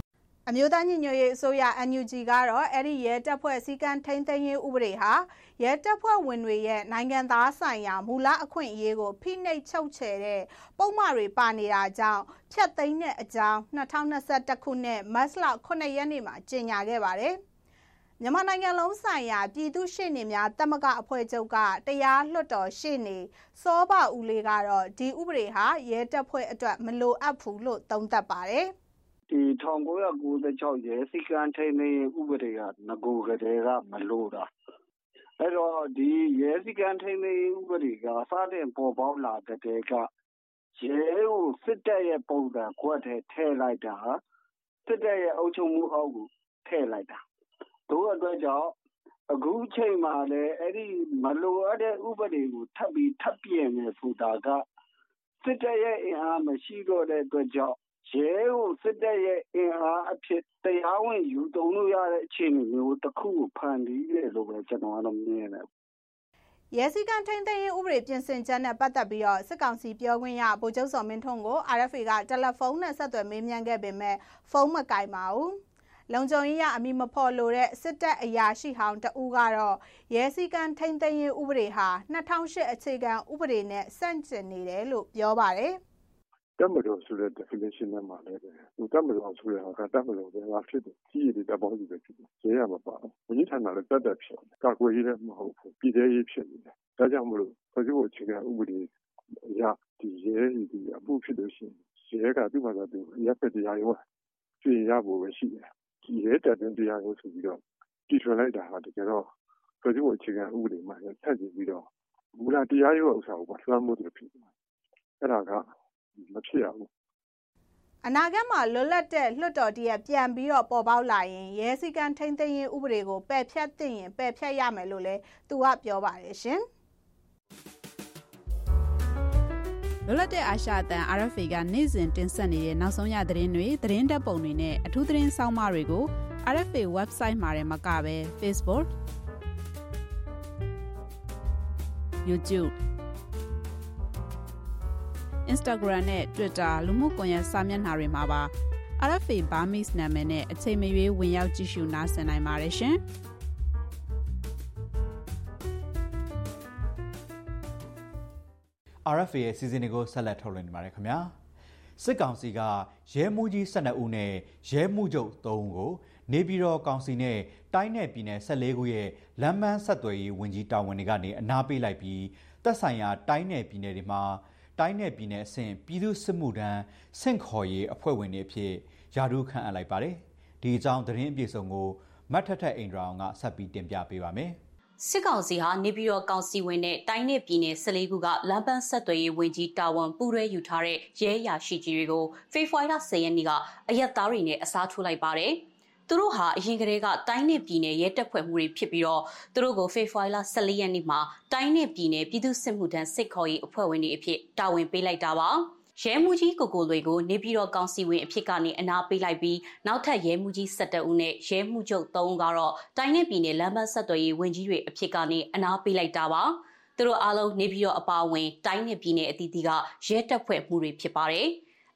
အမျိုးသားညီညွတ်ရေးအစိုးရ NUG ကတော့အဲ့ဒီရဲတပ်ဖွဲ့စည်းကမ်းထိန်းသိမ်းရေးဥပဒေဟာရဲတပ်ဖွဲ့ဝင်တွေရဲ့နိုင်ငံသားဆိုင်ရာမူလအခွင့်အရေးကိုဖိနှိပ်ချုပ်ချယ်တဲ့ပုံမှန်တွေပါနေတာကြောင့်ဖြတ်သိမ်းတဲ့အကြောင်း2021ခုနှစ်မတ်လ9ရက်နေ့မှာကြေညာခဲ့ပါတယ်။မြန်မာနိုင်ငံလုံးဆိုင်ရာပြည်သူ့ရှေ့နေများတမကအဖွဲ့ချုပ်ကတရားလွှတ်တော်ရှေ့နေစောဘဦးလေးကတော့ဒီဥပဒေဟာရဲတပ်ဖွဲ့အတွက်မလိုအပ်ဘူးလို့သုံးသပ်ပါတယ်။ ဒီ1996 ရဲစည်းကမ်းထိန်းသိမ်းရေးဥပဒေကငကိုကတည်းက မလို့တာ အဲ့တော့ ဒီရဲစည်းကမ်းထိန်းသိမ်းရေးဥပဒေက စတင်ပေါ်ပေါက်လာတဲ့တည်းက ရဲကို စစ်တပ်ရဲ့ ပုံစံကွက်ထဲ ထည့်လိုက်တာ စစ်တပ်ရဲ့ အုပ်ချုပ်မှုအောက်ကို ထည့်လိုက်တာတို့အတွက်ကြောင့် အခုချိန်မှာလည်း အဲ့ဒီမလိုအပ်တဲ့ ဥပဒေကို ထပ်ပြီး ထပ်ပြင်နေဆိုတာက စစ်တပ်ရဲ့ အင်အားမရှိတော့တဲ့အတွက်ကြောင့် ရဲကိုစစ်တပ်ရဲ့အင်အားအဖြစ်တရားဝင်ယူသုံးလို့ရတဲ့အခြေအနေမျိုးတစ်ခုကိုဖန်တီးတယ်လို့ပဲကျွန်တော်ကတော့မြင်တယ်ရဲစည်းကမ်းထိန်းသိမ်းရေးဥပဒေပြင်ဆင်ချက်နဲ့ပတ်သက်ပြီးတော့စစ်ကောင်စီပြောခွင့်ရဗိုလ်ချုပ်စော်မင်းထွန်းကို RFA ကတယ်လီဖုန်းနဲ့ဆက်သွယ်မေးမြန်းခဲ့ပေမဲ့ဖုန်းမကင်ပါဘူး။လုံခြုံရေးရအမိမဖော်လို့တဲ့စစ်တပ်အရာရှိဟောင်းတဦးကတော့ရဲစည်းကမ်းထိန်းသိမ်းရေးဥပဒေဟာ2008အခြေခံဥပဒေနဲ့ဆန့်ကျင်နေတယ်လို့ပြောပါတယ်။ တပ်မတော်ဆိုတဲ့ definition ထဲမှာလည်း တပ်မတော်ဆိုတဲ့ဟာက တပ်မတော်ပဲဖြစ်တယ် ကြီးရည်တပ်ပေါင်းစုပဲဖြစ်တယ် ရဲရမပါဘူး ဝန်ကြီးဌာနလည်းတက်တက်ဖြစ်တယ် ကာကွယ်ရေးလည်း မဟုတ်ဘူး ပြည်သေးရေးဖြစ်နေတယ် ဒါကြောင့်မလို့ ဖွဲ့စည်းပုံအခြေခံဥပဒေအရဒီရဲဒီအမှုဖြစ်လို့ရှိရင် ရဲက သူ့မှာသူရပ်ဖက်တရားရုံးပြင်ရဖို့ပဲရှိတယ်ဒီရဲတပ်တွင်တရားရုံးဆိုပြီးတော့တည်ထွင်လိုက်တာဟာ တကယ်တော့ ဖွဲ့စည်းပုံအခြေခံဥပဒေမှာဆက်ကြည့်ပြီးတော့ မူလတရားရုံးဥစ္စာကိုလွှမ်းမိုးတယ်ဖြစ်တယ် အဲ့ဒါက မဖြစ်ရဘူးအနာဂတ်မှာလွတ်လပ်တဲ့လွှတ်တော်တရက်ပြန်ပြီးတော့ပေါ်ပေါက်လာရင်ရဲစည်းကမ်းထိန်းသိမ်းရေးဥပဒေကိုပယ်ဖျက်သင့်ရင်ပယ်ဖျက်ရမယ်လို့လည်းသူကပြောပါတယ်ရှင်လွတ်လပ်တဲ့အာရှအတန် RFA ကနေ့စဉ်တင်ဆက်နေတဲ့နောက်ဆုံးရသတင်းတွေသတင်းတပ်ပုံတွေနဲ့အထူးသတင်းဆောင်းပါးတွေကို RFA website မှာလည်းမကဘဲ Facebook YouTube Instagram နဲ့ Twitter လူမှုကွန်ရက်စာမျက်နှာတွေမှာပါ RFA Burmese နာမည်နဲ့အချိန်မရွေးဝင်ရောက်ကြည့်ရှုနားဆင်နိုင်ပါတယ်ရှင်။ RFA ရဲ့စီစဉ်တွေကိုဆက်လက်ထုတ်လွှင့်နေပါတယ်ခင်ဗျာစစ်ကောင်စီကရဲမှုကြီး12ဦးနဲ့ရဲမှုချုပ်3ဦးကိုနေပြည်တော်ကောင်စီနဲ့တိုင်းနယ်ပြည်နယ်14ခုရဲ့လမ်းမန်းဆက်သွယ်ရေးဝန်ကြီးတာဝန်တွေကနေအနားပေးလိုက်ပြီးသက်ဆိုင်ရာတိုင်းနယ်ပြည်နယ်တွေမှာ တိုင်းနယ်ပြည်နယ်အဆင့်ပြည်သူ့စစ်မှုထမ်းဆင့်ခေါ်ရေးအဖွဲ့ဝင်တွေအဖြစ်ယာဒူးခန့်အပ်လိုက်ပါတယ်။ဒီအကြောင်းသတင်းအပြည့်စုံကိုမတ်ထထအိန္ဒြာအောင်ကဆက်ပြီးတင်ပြပေးပါမယ်။စစ်ကောင်စီဟာနေပြည်တော်ကောင်စီဝင်နဲ့တိုင်းနယ်ပြည်နယ်14ခုကလမ်းပန်းဆက်သွယ်ရေးဝန်ကြီးတာဝန်ပူးရဲယူထားတဲ့ရဲအရာရှိကြီးတွေကိုဖေဖော်ဝါရီလ10ရက်နေ့ကအရက်သားတွေနဲ့အစားထိုးလိုက်ပါတယ်။ သူတို့ဟာအရင်ကတည်းကတိုင်းနယ်ပြည်နယ်ရဲတပ်ဖွဲ့မှုတွေဖြစ်ပြီးတော့သူတို့ကိုဖေဖော်ဝါရီလ14ရက်နေ့မှာတိုင်းနယ်ပြည်နယ်ပြည်သူ့စစ်မှုထမ်းစစ်ခေါ်ရေးအဖွဲ့ဝင်တွေအဖြစ်တာဝန်ပေးလိုက်တာပါရဲမှုကြီးကိုကိုလွေကိုနေပြည်တော်ကောင်စီဝင်အဖြစ်ကနေအနာပေးလိုက်ပြီးနောက်ထပ်ရဲမှုကြီး17ဦးနဲ့ရဲမှုချုပ်3ဦးကတော့တိုင်းနယ်ပြည်နယ်လမ်းမဆက်သွယ်ရေးဝန်ကြီးတွေအဖြစ်ကနေအနာပေးလိုက်တာပါသူတို့အားလုံးနေပြည်တော်အပါအဝင်တိုင်းနယ်ပြည်နယ်အသီးသီးကရဲတပ်ဖွဲ့မှုတွေဖြစ်ပါတယ်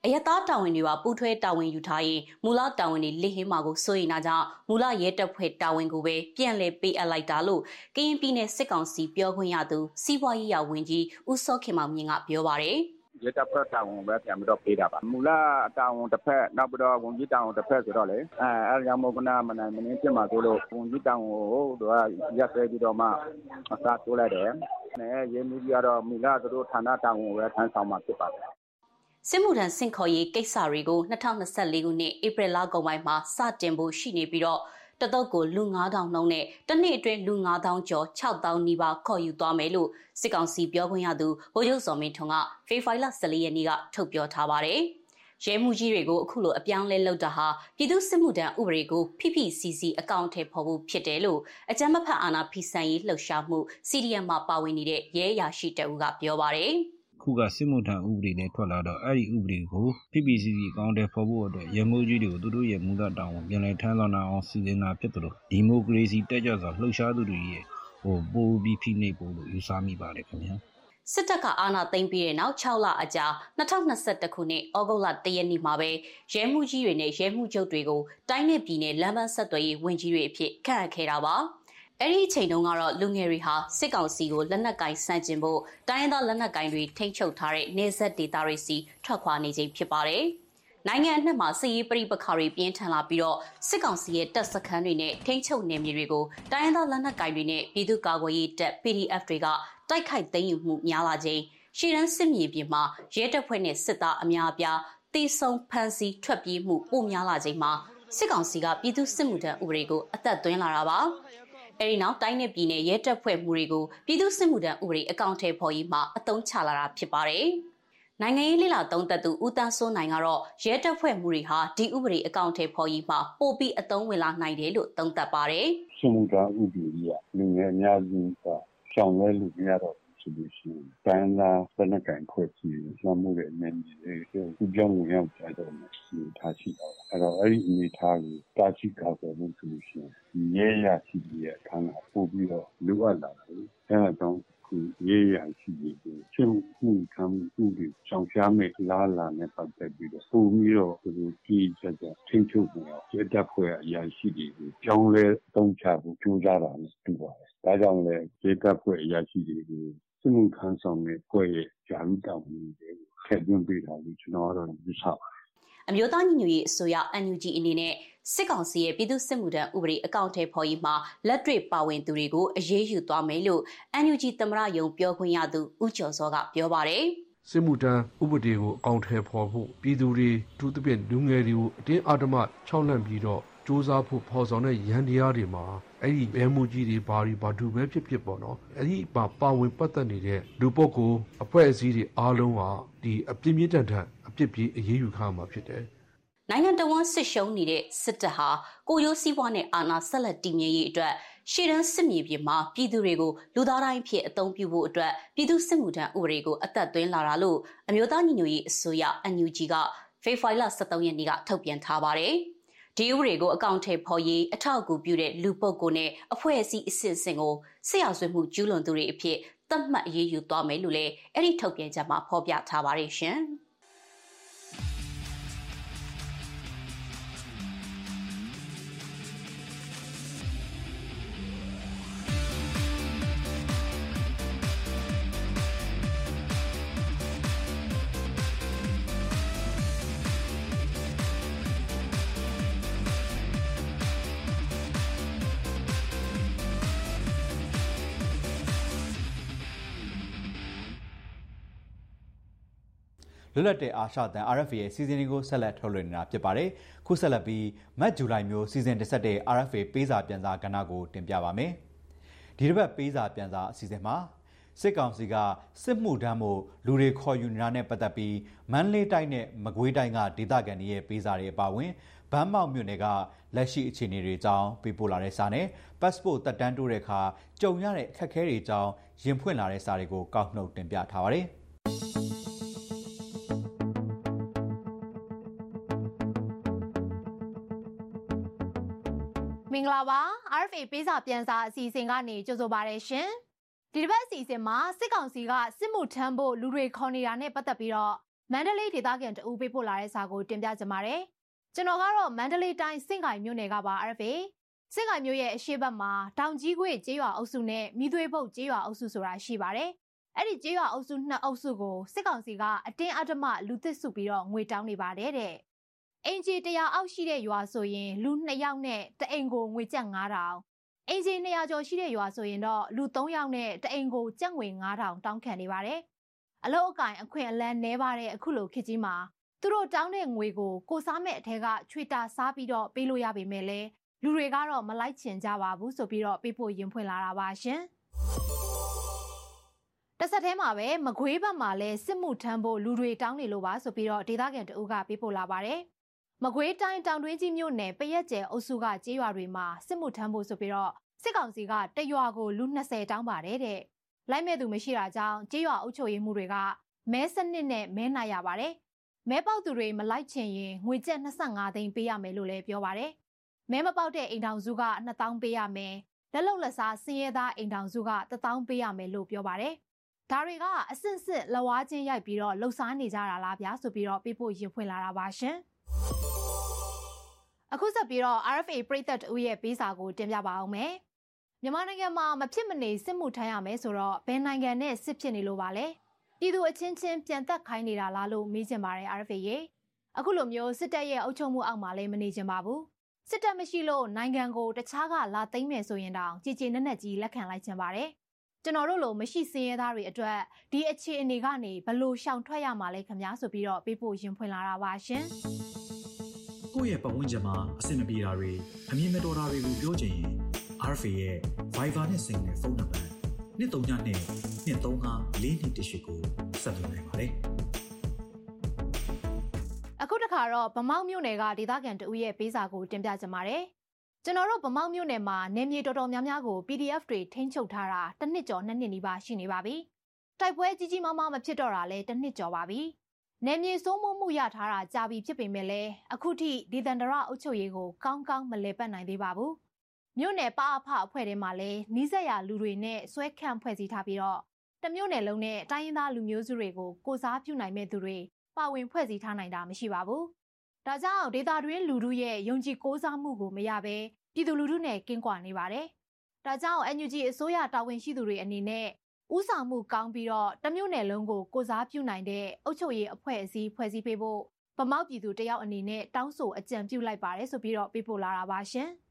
အယက်သားတာဝန်တွေပါပူးထွဲတာဝန်ယူထားရင်မူလတာဝန်တွေလိဟင်းမှာကိုစိုးရိမ်တာကြောင့်မူလရဲတပ်ဖွဲ့တာဝန်ကိုပဲပြန်လည်ပေးအပ်လိုက်တာလို့ကရင်ပြည်နယ်စစ်ကောင်စီပြောခွင့်ရသူစီးပွားရေးရာဝန်ကြီးဦးစောခင်မောင်မြင့်ကပြောပါတယ်ရဲတပ်ဖွဲ့တာဝန်ပဲပြန်ပြီးတော့ပေးတာပါမူလတာဝန်တစ်ဖက်နောက်ပြီးတော့ဝန်ကြီးတာဝန်တစ်ဖက်ဆိုတော့လေအဲအဲကြောင့်မို့ကနာမနိုင်မင်းပြမှာဆိုလို့ဝန်ကြီးတာဝန်ကိုတို့ကရက်ဆွဲပြီးတော့မှအစားတိုးလိုက်တယ်နဲ့ရဲမှုကြီးကတော့မူလသူတို့ဌာနတာဝန်ကိုပဲထမ်းဆောင်မှာဖြစ်ပါတယ် စစ်မှုထမ်းစင်ခေါ်ရေးကိစ္စတွေကို2024ခုနှစ်ဧပြီလကုန်ပိုင်းမှာစတင်ဖို့ရှိနေပြီးတော့တတုတ်ကိုလူ9000နှုန်းနဲ့တစ်နှစ်အတွင်းလူ9000ကျော်6000နီးပါးခေါ်ယူသွားမယ်လို့စစ်ကောင်စီပြောခွင့်ရသူဗိုလ်ချုပ်စော်မင်းထွန်းကဖေဖော်ဝါရီလ14ရက်နေ့ကထုတ်ပြောထားပါတယ်။ရဲမှုကြီးတွေကိုအခုလိုအပြောင်းလဲလုပ်တာဟာပြည်သူစစ်မှုထမ်းဥပဒေကိုဖိဖိစီစီအကောင့်ထဲပေါ်ဖို့ဖြစ်တယ်လို့အကြမ်းမဖက်အာဏာဖီဆန်ရေးလှုပ်ရှားမှု CDM မှာပါဝင်နေတဲ့ရဲအရာရှိတအူးကပြောပါတယ်။ ခုကစစ်မှုထမ်းဥပဒေနဲ့ထွက်လာတော့အဲ့ဒီဥပဒေကို PPCC အကောင့်ထဲပေါ်ဖို့အတွက်ရဲမိုးကြီးတွေကိုသူတို့ရဲ့မူလတောင်းကိုပြန်လည်ထမ်းဆောင်အောင်စီစဉ်တာဖြစ်တယ်လို့ဒီမိုကရေစီတက်ကြွစွာလှုပ်ရှားသူတွေရဲ့ဟိုပိုးပြီးဖိနှိပ်ဖို့လို့ယူဆမိပါတယ်ခင်ဗျာစစ်တပ်ကအာဏာသိမ်းပြီးတဲ့နောက်6လအကြာ2021ခုနှစ်ဩဂုတ်လ1ရက်နေ့မှာပဲရဲမှုကြီးတွေနဲ့ရဲမှုချုပ်တွေကိုတိုင်းနယ်ပြည်နယ်လမ်းမဆက်သွယ်ရေးဝန်ကြီးတွေအဖြစ်ခန့်အပ်ခဲ့တာပါ အဲ့ဒီအချိန်တုန်းကတော့လူငယ်တွေဟာစစ်ကောင်စီကိုလက်နက်ကင်ဆန့်ကျင်ဖို့တိုင်းရင်းသားလက်နက်ကင်တွေထိန်းချုပ်ထားတဲ့နေဆက်ဒေသတွေစီထွက်ခွာနေခြင်းဖြစ်ပါတယ်။နိုင်ငံအနှံ့မှာစစ်ရေးပြိပခါတွေပြင်းထန်လာပြီးတော့စစ်ကောင်စီရဲ့တပ်စခန်းတွေနဲ့ထိန်းချုပ်နယ်မြေတွေကိုတိုင်းရင်းသားလက်နက်ကင်တွေနဲ့ပြည်သူ့ကာကွယ်ရေးတပ် PDF တွေကတိုက်ခိုက်သိမ်းယူမှုများလာခြင်းရှီရန်စစ်မြေပြင်မှာရဲတပ်ဖွဲ့နဲ့စစ်သားအများအပြားတေဆုံဖမ်းဆီးထွက်ပြေးမှုပိုများလာခြင်းမှာစစ်ကောင်စီကပြည်သူစစ်မှုထမ်းဥပဒေကိုအသက်သွင်းလာတာပါ အဲဒီနောက်တိုင်းနယ်ပြည်နယ်ရဲတပ်ဖွဲ့မှုတွေကိုပြည်သူစစ်မှုထမ်းဥပဒေအကောင့်ထဲပေါ်ရေးမှာအသုံးချလာတာဖြစ်ပါတယ်နိုင်ငံရေးလိလာသုံးသက်သူဦးတန်းစိုးနိုင်ကတော့ရဲတပ်ဖွဲ့မှုတွေဟာဒီဥပဒေအကောင့်ထဲပေါ်ရေးမှာပို့ပြီးအသုံးဝင်လာနိုင်တယ်လို့သုံးသပ်ပါတယ်။စစ်မှုထမ်းဥပဒေကြီးကလူငယ်အများစုကရှောင်လဲလို့မရတော့ ဆိုလို့ရှိရင်တန်းလာစနကံခွဲကြည့်ရမှုရဲ့အနေနဲ့ဒီကြောင့်ဝင်ရောက်ကြတော့ဒီထားရှိတော့အဲ့တော့ အဲ့ဒီအနေထားကို တာချိကောက်တယ်လို့ဆိုလို့ရှိရင် ရဲရရှိရဲ့ အခန်းက ပို့ပြီးတော့ လိုအပ်လာတယ်အဲ့ဒါကြောင့်ခုရေးရရှိပြီးချင်းမှုခံမှုတွေဆောင်ရှားမဲ့လားလာနဲ့ ပတ်သက်ပြီးတော့ပုံပြီးတော့ဒီကြီးကြကြထိန်းချုပ်နေအောင်ရတဲ့ဖွဲ့အရာရှိတွေကိုကြောင်းလဲတုံးချဖို့ ကြိုးစားတာနဲ့ တူပါတယ်။ဒါကြောင့်လည်းရတဲ့ဖွဲ့အရာရှိတွေကို စစ်မှုထမ်းဆောင်တဲ့ဖွဲ့ရဲ့ဂျာလူတောင်းမှုတွေကိုထည့်သွင်းပေးတာလို့ကျွန်တော်ကတော့ယူဆပါတယ်အမျိုးသားညီညွတ်ရေးအစိုးရ NUG အနေနဲ့စစ်ကောင်စီရဲ့ပြည်သူ့စစ်မှုထမ်းဥပဒေအကောင့်ထဲပေါ်ရေးမှာလက်တွေ့ပါဝင်သူတွေကိုအရေးယူသွားမယ်လို့ NUG သမရယုံပြောခွင့်ရသူဦးကျော်စောကပြောပါတယ်စစ်မှုထမ်းဥပဒေကိုအကောင့်ထဲပေါ်ဖို့ပြည်သူတွေသူသဖြင့်လူငယ်တွေကိုအတင်းအဓမ္မခြောက်လန့်ပြီးတော့ စူးစမ်းဖို့ဖော်ဆောင်တဲ့ရန်တရားတွေမှာအဲ့ဒီဘဲမှုကြီးတွေဘာတွေဘာတူပဲဖြစ်ဖြစ်ပေါ့နော်အဲ့ဒီပါပါဝင်ပတ်သက်နေတဲ့လူပုဂ္ဂိုလ်အဖွဲ့အစည်းတွေအားလုံးကဒီအပြင်းပြင်းထန်ထန်အပြစ်ပြေးအရေးယူခါမှာဖြစ်တယ်နိုင်ငံတော်ဝန်စစ်ရှုံးနေတဲ့စစ်တပ်ဟာကိုရိုးစည်းပွားနဲ့အာဏာဆက်လက်တည်မြဲရေးအတွက်ရှေ့တန်းစစ်မြေပြင်မှာပြည်သူတွေကိုလူသားတိုင်းဖြစ်အသုံးပြုဖို့အတွက်ပြည်သူစစ်မှုထမ်းဥပဒေကိုအသက်သွင်းလာတာလို့အမျိုးသားညီညွတ်ရေးအစိုးရ NUG ကဖေဖော်ဝါရီလ23ရက်နေ့ကထုတ်ပြန်ထားပါတယ်။ ဒီဥပဒေကိုအကောင့်ထဲပေါ်ရေးအထောက်အကူပြုတဲ့လူပုဂ္ဂိုလ်နဲ့အဖွဲ့အစည်းအစစ်အစင်ကိုဆရာဆွေမှုကျူးလွန်သူတွေအဖြစ်သတ်မှတ်အရေးယူသွားမယ်လို့လည်းအဲ့ဒီထုတ်ပြန်ချက်မှာဖော်ပြထားပါတယ်ရှင်။ လွတ်လပ်တဲ့အာရှတန် RFA ရဲ့စီစဉ်တွေကိုဆက်လက်ထုတ်လွှင့်နေတာဖြစ်ပါတယ်။ခုဆက်လက်ပြီးမတ်ဇူလိုင်မျိုးစီစဉ်တက်ဆက်တဲ့ RFA ပေးစာပြန်စာကဏ္ဍကိုတင်ပြပါမယ်။ဒီတစ်ပတ်ပေးစာပြန်စာအစီအစဉ်မှာစစ်ကောင်စီကစစ်မှုထမ်းမှုလူတွေခေါ်ယူနေတာနဲ့ပတ်သက်ပြီးမန္တလေးတိုင်းနဲ့မကွေးတိုင်းကဒေသခံတွေရဲ့ပေးစာတွေအပါအဝင်ဗန်းမောက်မြို့နယ်ကလက်ရှိအခြေအနေတွေအကြောင်းပေးပို့လာတဲ့စာနဲ့ passport တက်တန်းတိုးတဲ့အခါကြုံရတဲ့အခက်အခဲတွေအကြောင်းရင်ဖွင့်လာတဲ့စာတွေကိုကောက်နှုတ်တင်ပြထားပါတယ်။ င်္ဂလာပါ RFA ပေးစာပြန်စာအစီအစဉ်ကနေကြိုဆိုပါရရှင်ဒီတစ်ပတ်အစီအစဉ်မှာစစ်ကောင်စီကစစ်မှုထမ်းဖို့လူတွေခေါ်နေတာနဲ့ပတ်သက်ပြီးတော့မန္တလေးဒေသခံတဦးပေးပို့လာတဲ့စာကိုတင်ပြကြပါမယ်။ကျွန်တော်ကတော့မန္တလေးတိုင်းစင့်ကိုင်မြို့နယ်ကပါ RFA စင့်ကိုင်မြို့ရဲ့အရှိတ်ဘက်မှာတောင်ကြီးခွေကျေးရွာအုပ်စုနဲ့မိသွေးပုတ်ကျေးရွာအုပ်စုဆိုတာရှိပါတယ်။အဲ့ဒီကျေးရွာအုပ်စုနှစ်အုပ်စုကိုစစ်ကောင်စီကအတင်းအဓမ္မလူသစ်စုပြီးတော့ငွေတောင်းနေပါတယ်တဲ့ အင်ဂျီ100အောက်ရှိတဲ့ရွာဆိုရင်လူ2ယောက်နဲ့တအိမ်ကိုငွေကျပ်9000အင်ဂျီ200ကျော်ရှိတဲ့ရွာဆိုရင်တော့လူ3ယောက်နဲ့တအိမ်ကိုကျပ်ငွေ9000တောင်းခံနေပါတယ်အလောက်အကင်အခွင့်အလန်းနှဲပါတဲ့အခုလိုခေတ်ကြီးမှာသူတို့တောင်းတဲ့ငွေကိုကိုစားမဲ့အထက်ကချွေတာစားပြီးတော့ပေးလို့ရပေမဲ့လည်းလူတွေကတော့မလိုက်ချင်ကြပါဘူးဆိုပြီးတော့ပေးဖို့ရင်ဖွင့်လာတာပါရှင်တစ်ဆက်တည်းမှာပဲမကွေးဘက်မှာလည်းစစ်မှုထမ်းဖို့လူတွေတောင်းနေလို့ပါဆိုပြီးတော့ဒေသခံတအုပ်ကပေးပို့လာပါတယ် မကွေးတိုင်းတောင်တွင်းကြီးမြို့နယ်ပရက်ကျဲအုပ်စုကကျေးရွာတွေမှာစစ်မှုထမ်းဖို့ဆိုပြီးတော့စစ်ကောင်စီကတရွာကိုလူ20တောင်းပါတယ်တဲ့လိုက်မဲ့သူမရှိတာကြောင့်ကျေးရွာအုပ်ချုပ်ရေးမှုတွေကမဲစနစ်နဲ့မဲနိုင်ရပါတယ်မဲပေါက်သူတွေမလိုက်ချင်ရင်ငွေကျပ်25သိန်းပေးရမယ်လို့လည်းပြောပါတယ်မဲမပေါက်တဲ့အိမ်ထောင်စုက2000ပေးရမယ်လက်လုံလက်စားစင်းရဲသားအိမ်ထောင်စုက1000ပေးရမယ်လို့ပြောပါတယ်ဒါတွေကအဆင့်ဆင့်လဝါချင်းရိုက်ပြီးတော့လှုပ်ရှားနေကြတာလားဗျာဆိုပြီးတော့ပြဖို့ရင်ဖွင့်လာတာပါရှင်။ အခုဆက်ပြီးတော့ RFA ပြည်သက်တူရဲ့ပေးစာကိုတင်ပြပါအောင်မယ်။မြန်မာနိုင်ငံမှာမဖြစ်မနေစစ်မှုထမ်းရမယ်ဆိုတော့ဘယ်နိုင်ငံနဲ့စစ်ဖြစ်နေလို့ပါလဲ။ပြည်သူအချင်းချင်းပြန်သက်ခိုင်းနေတာလားလို့မေးချင်ပါတယ် RFA ရေ။အခုလိုမျိုးစစ်တပ်ရဲ့အုပ်ချုပ်မှုအောက်မှာလည်းမနေချင်ပါဘူး။စစ်တပ်မရှိလို့နိုင်ငံကိုတခြားကလာသိမ်းမယ်ဆိုရင်တောင်ကြည်ကြည်နက်နက်ကြီးလက်ခံလိုက်ချင်ပါတယ်။ကျွန်တော်တို့လိုမရှိစင်းရဲသားတွေအတွက်ဒီအခြေအနေကနေဘလို့ရှောင်ထွက်ရမှာလဲခင်ဗျာဆိုပြီးတော့ပေးဖို့ရင်ဖွင့်လာတာပါရှင်။ ကိုယ့်ရဲ့ပတ်ဝန်းကျင်မှာအဆင်မပြေတာတွေအမြင်မတော်တာတွေကိုပြောချင်ရင် RFA ရဲ့ Viber နဲ့ Signal ဖုန်းနံပါတ်2392 235 4218ကိုဆက်သွင်းနိုင်ပါတယ်အခုတခါတော့ဗမောက်မြို့နယ်ကဒေသခံတဦးရဲ့ပေးစာကိုတင်ပြကြပါမယ်ကျွန်တော်တို့ဗမောက်မြို့နယ်မှာနေမြေတော်တော်များများကို PDF တွေထိန်းချုပ်ထားတာတစ်နှစ်ကျော်နှစ်နှစ်နီးပါးရှိနေပါပြီတိုက်ပွဲကြီးကြီးမားမားမဖြစ်တော့တာလဲတစ်နှစ်ကျော်ပါပြီ နယ်မြေစိုးမိုးမှုရထားတာကြာပြီဖြစ်ပေမဲ့လည်းအခုထိဒေသန္တရအုပ်ချုပ်ရေးကိုကောင်းကောင်းမလည်ပတ်နိုင်သေးပါဘူး။မြို့နယ်ပအဖအဖွဲ့ထဲမှာလည်းနီးစပ်ရာလူတွေနဲ့ဆွဲခန့်ဖွဲ့စည်းထားပြီးတော့တမြို့နယ်လုံးနဲ့တိုင်းရင်းသားလူမျိုးစုတွေကိုကိုစားပြုနိုင်မဲ့သူတွေပါဝင်ဖွဲ့စည်းထားနိုင်တာမရှိပါဘူး။ဒါကြောင့်ဒေတာတွင်းလူထုရဲ့ယုံကြည်ကိုးစားမှုကိုမရဘဲပြည်သူလူထုနဲ့ကင်းကွာနေပါတယ်။ဒါကြောင့် NUG အစိုးရတာဝန်ရှိသူတွေအနေနဲ့ ဥဆောင်မှုကောင်းပြီးတော့တမျိုးနယ်လုံးကိုကိုစားပြုနိုင်တဲ့အုပ်ချုပ်ရေးအဖွဲ့အစည်းဖွဲ့စည်းပေးဖို့ဗမောက်ပြည်သူတယောက်အနေနဲ့တောင်းဆိုအကြံပြုလိုက်ပါတယ်ဆိုပြီးတော့ပေးပို့လာတာပါရှင်။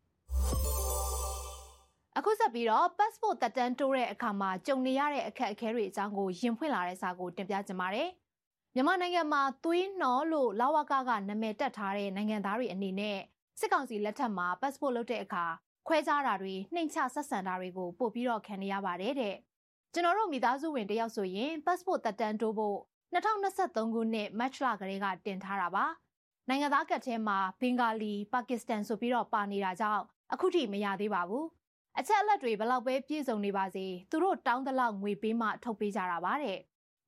အခုဆက်ပြီးတော့ passport တက်တန်းတိုးတဲ့အခါမှာကြုံနေရတဲ့အခက်အခဲတွေအကြောင်းကိုရင်ဖွင့်လာတဲ့စာကိုတင်ပြကြပါမယ်။မြန်မာနိုင်ငံမှာသွေးနှောလို့လာဝကကနာမည်တက်ထားတဲ့နိုင်ငံသားတွေအနေနဲ့စစ်ကောင်စီလက်ထက်မှာ passport လုပ်တဲ့အခါခွဲခြားတာတွေနှိမ်ချဆက်ဆံတာတွေကိုပို့ပြီးတော့ခံနေရပါတယ်တဲ့။ ကျွန်တော်တို့မိသားစုဝင်တယောက်ဆိုရင် passport တက်တန်းတိုးဖို့2023ခုနှစ် March လကလေးကတင်ထားတာပါနိုင်ငံသားကတ်ထဲမှာဘင်္ဂါလီပါကစ္စတန်ဆိုပြီးတော့ပါနေတာကြောင့်အခုထိမရသေးပါဘူးအချက်အလက်တွေဘလောက်ပဲပြည့်စုံနေပါစေသူတို့တောင်းတလောက်ငွေပေးမှထုတ်ပေးကြတာပါတဲ့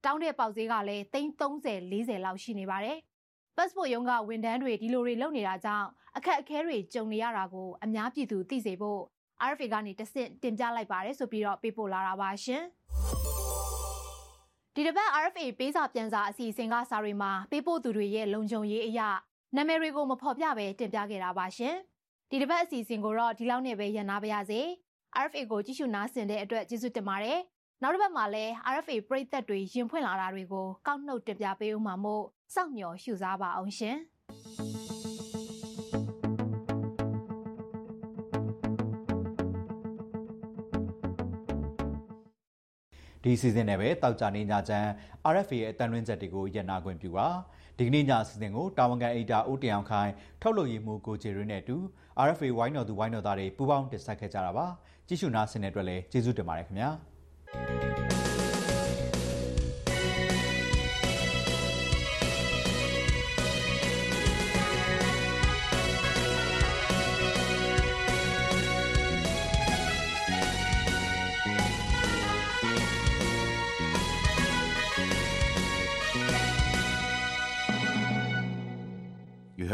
တောင်းတဲ့ပေါက်ဈေးကလည်း330 40လောက်ရှိနေပါတယ် passport ရုံးကဝန်ထမ်းတွေဒီလိုတွေလုပ်နေတာကြောင့်အခက်အခဲတွေကြုံနေရတာကိုအများပြည်သူသိစေဖို့ RFA ကနေတဆင့်တင်ပြလိုက်ပါတယ်ဆိုပြီးတော့ပေးပို့လာတာပါရှင်ဒီတစ်ပတ် RFA ပေးစာပြန်စာအစီအစဉ်ကစာတွေမှာပေးပို့သူတွေရဲ့လုံခြုံရေးအရာနာမည်တွေကိုမဖော်ပြဘဲတင်ပြခဲ့တာပါရှင်ဒီတစ်ပတ်အစီအစဉ်ကိုတော့ဒီလောက်နဲ့ပဲရန်နာပါရစေ RFA ကိုကြည့်ရှုနားဆင်တဲ့အတွက်ကျေးဇူးတင်ပါတယ်နောက်တစ်ပတ်မှာလည်း RFA ပရိသတ်တွေရင်ဖွင့်လာတာတွေကိုကောက်နှုတ်တင်ပြပေးဦးမှာမို့စောင့်မျှော်ရှုစားပါအောင်ရှင် ဒီစီစဉ်နဲ့ပဲတောက်ကြနေညချမ်း RFA ရဲ့အတန်ရင်းချက်တွေကိုရန်နာခွင့်ပြုပါဒီကနေ့ညစီစဉ်ကိုတာဝန်ခံအိတာဦးတယောင်ခိုင်ထုတ်လုပ်ရေးမှုကိုချေရင်းနဲ့အတူ RFA ဝိုင်းတော်သူဝိုင်းတော်သားတွေပူးပေါင်းတင်ဆက်ခဲ့ကြတာပါကြည့်ရှုနာဆင်တဲ့အတွက်လည်းကျေးဇူးတင်ပါတယ်ခင်ဗျာ